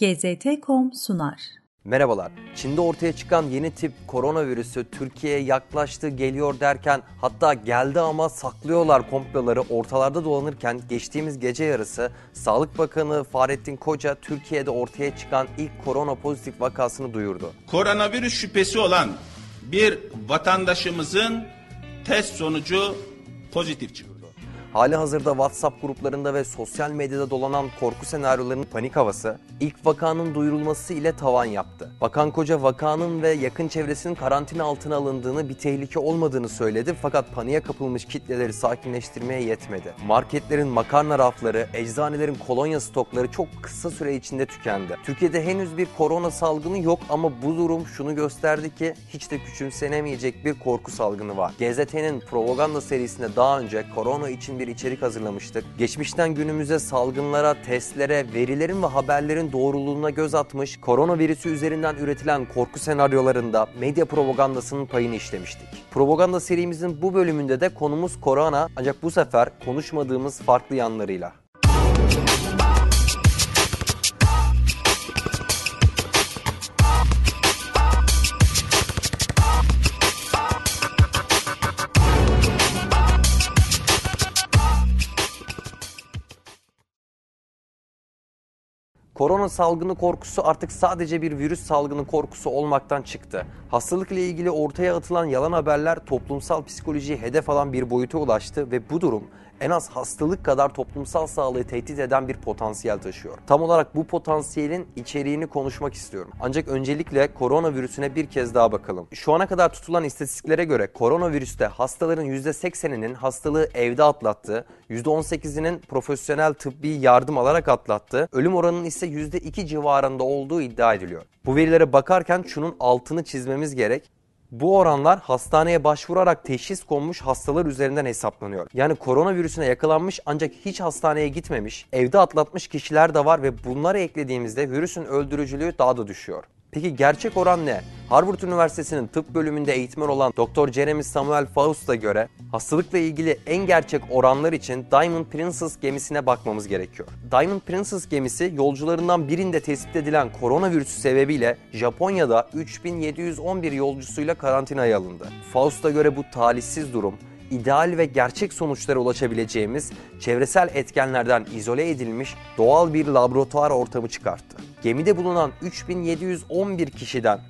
GZT.com sunar. Merhabalar. Çin'de ortaya çıkan yeni tip koronavirüsü Türkiye'ye yaklaştı, geliyor derken hatta geldi ama saklıyorlar komploları ortalarda dolanırken geçtiğimiz gece yarısı Sağlık Bakanı Fahrettin Koca Türkiye'de ortaya çıkan ilk korona pozitif vakasını duyurdu. Koronavirüs şüphesi olan bir vatandaşımızın test sonucu pozitif çıktı. Hali hazırda WhatsApp gruplarında ve sosyal medyada dolanan korku senaryolarının panik havası ilk vakanın duyurulması ile tavan yaptı. Bakan Koca vakanın ve yakın çevresinin karantina altına alındığını bir tehlike olmadığını söyledi fakat paniğe kapılmış kitleleri sakinleştirmeye yetmedi. Marketlerin makarna rafları, eczanelerin kolonya stokları çok kısa süre içinde tükendi. Türkiye'de henüz bir korona salgını yok ama bu durum şunu gösterdi ki hiç de küçümsenemeyecek bir korku salgını var. GZT'nin propaganda serisinde daha önce korona için bir içerik hazırlamıştık. Geçmişten günümüze salgınlara, testlere, verilerin ve haberlerin doğruluğuna göz atmış, koronavirüsü üzerinden üretilen korku senaryolarında medya propagandasının payını işlemiştik. Propaganda serimizin bu bölümünde de konumuz korona ancak bu sefer konuşmadığımız farklı yanlarıyla. Korona salgını korkusu artık sadece bir virüs salgını korkusu olmaktan çıktı. Hastalıkla ilgili ortaya atılan yalan haberler toplumsal psikolojiyi hedef alan bir boyuta ulaştı ve bu durum en az hastalık kadar toplumsal sağlığı tehdit eden bir potansiyel taşıyor. Tam olarak bu potansiyelin içeriğini konuşmak istiyorum. Ancak öncelikle koronavirüsüne bir kez daha bakalım. Şu ana kadar tutulan istatistiklere göre koronavirüste hastaların %80'inin hastalığı evde atlattığı, %18'inin profesyonel tıbbi yardım alarak atlattığı, ölüm oranının ise %2 civarında olduğu iddia ediliyor. Bu verilere bakarken şunun altını çizmemiz gerek. Bu oranlar hastaneye başvurarak teşhis konmuş hastalar üzerinden hesaplanıyor. Yani koronavirüsüne yakalanmış ancak hiç hastaneye gitmemiş, evde atlatmış kişiler de var ve bunları eklediğimizde virüsün öldürücülüğü daha da düşüyor. Peki gerçek oran ne? Harvard Üniversitesi'nin tıp bölümünde eğitmen olan Dr. Jeremy Samuel Faust'a göre hastalıkla ilgili en gerçek oranlar için Diamond Princess gemisine bakmamız gerekiyor. Diamond Princess gemisi yolcularından birinde tespit edilen koronavirüsü sebebiyle Japonya'da 3711 yolcusuyla karantinaya alındı. Faust'a göre bu talihsiz durum ideal ve gerçek sonuçlara ulaşabileceğimiz çevresel etkenlerden izole edilmiş doğal bir laboratuvar ortamı çıkarttı. Gemide bulunan 3711 kişiden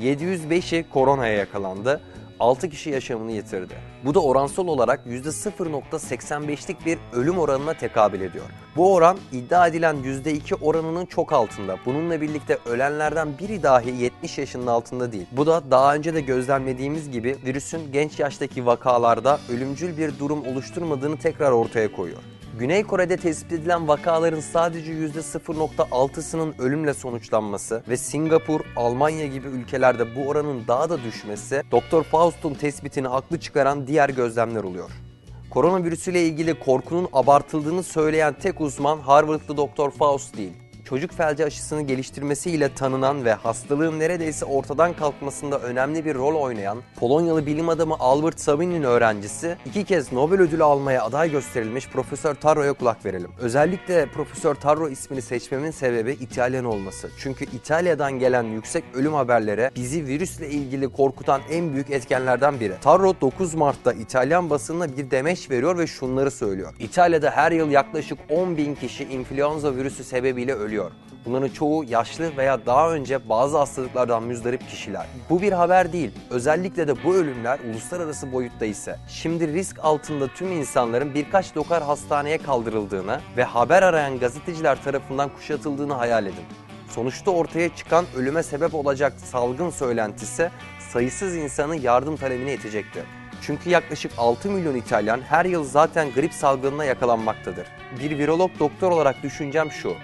705'i koronaya yakalandı 6 kişi yaşamını yitirdi. Bu da oransal olarak %0.85'lik bir ölüm oranına tekabül ediyor. Bu oran iddia edilen %2 oranının çok altında. Bununla birlikte ölenlerden biri dahi 70 yaşının altında değil. Bu da daha önce de gözlemlediğimiz gibi virüsün genç yaştaki vakalarda ölümcül bir durum oluşturmadığını tekrar ortaya koyuyor. Güney Kore'de tespit edilen vakaların sadece %0.6'sının ölümle sonuçlanması ve Singapur, Almanya gibi ülkelerde bu oranın daha da düşmesi Dr. Faust'un tespitini haklı çıkaran diğer gözlemler oluyor. Koronavirüsüyle ilgili korkunun abartıldığını söyleyen tek uzman Harvardlı Dr. Faust değil çocuk felci aşısını geliştirmesiyle tanınan ve hastalığın neredeyse ortadan kalkmasında önemli bir rol oynayan Polonyalı bilim adamı Albert Sabin'in öğrencisi iki kez Nobel ödülü almaya aday gösterilmiş Profesör Tarro'ya kulak verelim. Özellikle Profesör Tarro ismini seçmemin sebebi İtalyan olması. Çünkü İtalya'dan gelen yüksek ölüm haberleri bizi virüsle ilgili korkutan en büyük etkenlerden biri. Tarro 9 Mart'ta İtalyan basınına bir demeç veriyor ve şunları söylüyor. İtalya'da her yıl yaklaşık 10 bin kişi influenza virüsü sebebiyle ölüyor ölüyor. Bunların çoğu yaşlı veya daha önce bazı hastalıklardan müzdarip kişiler. Bu bir haber değil. Özellikle de bu ölümler uluslararası boyutta ise. Şimdi risk altında tüm insanların birkaç lokal hastaneye kaldırıldığını ve haber arayan gazeteciler tarafından kuşatıldığını hayal edin. Sonuçta ortaya çıkan ölüme sebep olacak salgın söylentisi sayısız insanı yardım talebine itecektir. Çünkü yaklaşık 6 milyon İtalyan her yıl zaten grip salgınına yakalanmaktadır. Bir virolog doktor olarak düşüncem şu.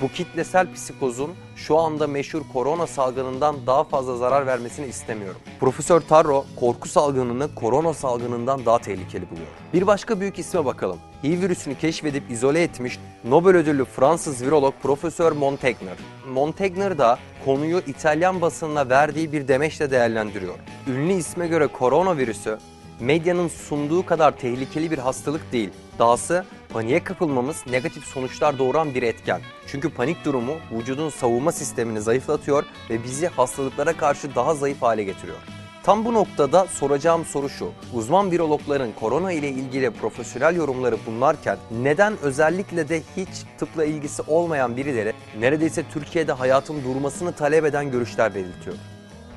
Bu kitlesel psikozun şu anda meşhur korona salgınından daha fazla zarar vermesini istemiyorum. Profesör Tarro korku salgınını korona salgınından daha tehlikeli buluyor. Bir başka büyük isme bakalım. HIV virüsünü keşfedip izole etmiş Nobel ödüllü Fransız virolog Profesör Montagnier. Montagnier da konuyu İtalyan basınına verdiği bir demeçle değerlendiriyor. Ünlü isme göre koronavirüsü medyanın sunduğu kadar tehlikeli bir hastalık değil. Dahası Paniğe kapılmamız negatif sonuçlar doğuran bir etken. Çünkü panik durumu vücudun savunma sistemini zayıflatıyor ve bizi hastalıklara karşı daha zayıf hale getiriyor. Tam bu noktada soracağım soru şu. Uzman virologların korona ile ilgili profesyonel yorumları bunlarken neden özellikle de hiç tıpla ilgisi olmayan birileri neredeyse Türkiye'de hayatın durmasını talep eden görüşler belirtiyor?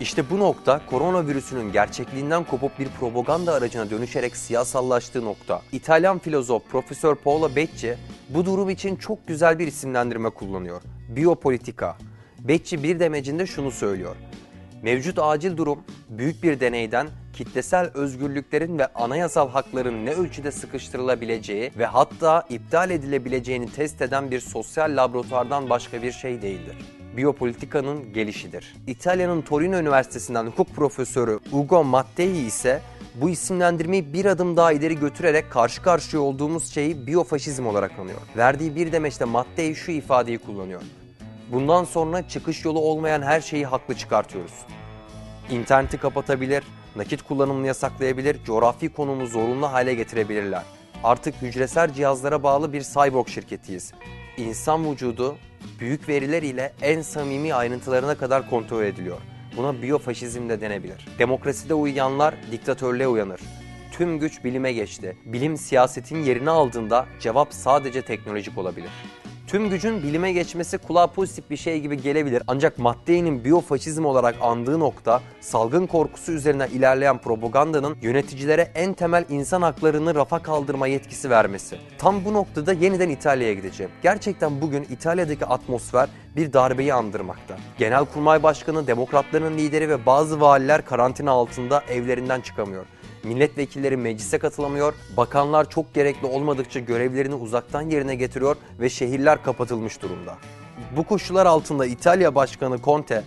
İşte bu nokta koronavirüsünün gerçekliğinden kopup bir propaganda aracına dönüşerek siyasallaştığı nokta. İtalyan filozof Profesör Paolo Becci bu durum için çok güzel bir isimlendirme kullanıyor. Biyopolitika. Becci bir demecinde şunu söylüyor. Mevcut acil durum büyük bir deneyden kitlesel özgürlüklerin ve anayasal hakların ne ölçüde sıkıştırılabileceği ve hatta iptal edilebileceğini test eden bir sosyal laboratuvardan başka bir şey değildir biyopolitikanın gelişidir. İtalya'nın Torino Üniversitesi'nden hukuk profesörü Ugo Mattei ise bu isimlendirmeyi bir adım daha ileri götürerek karşı karşıya olduğumuz şeyi biyofaşizm olarak anıyor. Verdiği bir demeçte Mattei şu ifadeyi kullanıyor. Bundan sonra çıkış yolu olmayan her şeyi haklı çıkartıyoruz. İnterneti kapatabilir, nakit kullanımını yasaklayabilir, coğrafi konumu zorunlu hale getirebilirler. Artık hücresel cihazlara bağlı bir cyborg şirketiyiz. İnsan vücudu büyük veriler ile en samimi ayrıntılarına kadar kontrol ediliyor. Buna biyofaşizm de denebilir. Demokraside uyuyanlar diktatörlüğe uyanır. Tüm güç bilime geçti. Bilim siyasetin yerini aldığında cevap sadece teknolojik olabilir. Tüm gücün bilime geçmesi kulağa pozitif bir şey gibi gelebilir ancak maddenin biyofaşizm olarak andığı nokta salgın korkusu üzerine ilerleyen propagandanın yöneticilere en temel insan haklarını rafa kaldırma yetkisi vermesi. Tam bu noktada yeniden İtalya'ya gideceğim. Gerçekten bugün İtalya'daki atmosfer bir darbeyi andırmakta. Genelkurmay Başkanı, demokratların lideri ve bazı valiler karantina altında evlerinden çıkamıyor milletvekilleri meclise katılamıyor, bakanlar çok gerekli olmadıkça görevlerini uzaktan yerine getiriyor ve şehirler kapatılmış durumda. Bu koşullar altında İtalya Başkanı Conte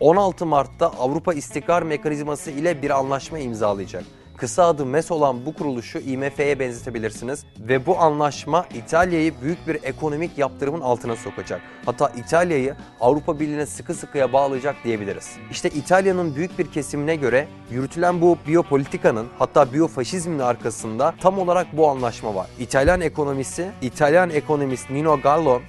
16 Mart'ta Avrupa İstikrar Mekanizması ile bir anlaşma imzalayacak. Kısa adı MES olan bu kuruluşu IMF'ye benzetebilirsiniz ve bu anlaşma İtalya'yı büyük bir ekonomik yaptırımın altına sokacak. Hatta İtalya'yı Avrupa Birliği'ne sıkı sıkıya bağlayacak diyebiliriz. İşte İtalya'nın büyük bir kesimine göre yürütülen bu biyopolitikanın hatta biyofaşizmin arkasında tam olarak bu anlaşma var. İtalyan ekonomisi, İtalyan ekonomist Nino Gallo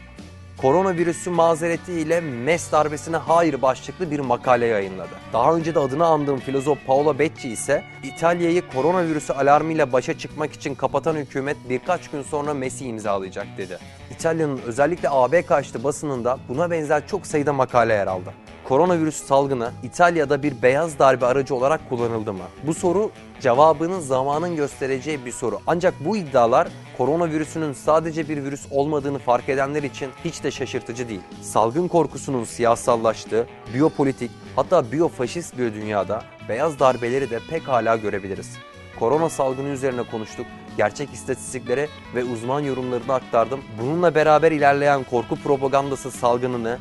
koronavirüsü mazeretiyle MES darbesine hayır başlıklı bir makale yayınladı. Daha önce de adını andığım filozof Paolo Becci ise İtalya'yı koronavirüsü alarmıyla başa çıkmak için kapatan hükümet birkaç gün sonra MES'i imzalayacak dedi. İtalya'nın özellikle AB karşıtı basınında buna benzer çok sayıda makale yer aldı koronavirüs salgını İtalya'da bir beyaz darbe aracı olarak kullanıldı mı? Bu soru cevabının zamanın göstereceği bir soru. Ancak bu iddialar koronavirüsünün sadece bir virüs olmadığını fark edenler için hiç de şaşırtıcı değil. Salgın korkusunun siyasallaştığı, biyopolitik hatta biyofaşist bir dünyada beyaz darbeleri de pek hala görebiliriz. Korona salgını üzerine konuştuk, gerçek istatistikleri ve uzman yorumlarını aktardım. Bununla beraber ilerleyen korku propagandası salgınını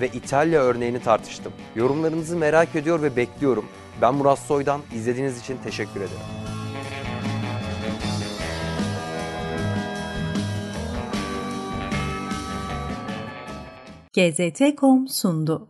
ve İtalya örneğini tartıştım. Yorumlarınızı merak ediyor ve bekliyorum. Ben Murat Soydan, izlediğiniz için teşekkür ederim. GZT.com sundu.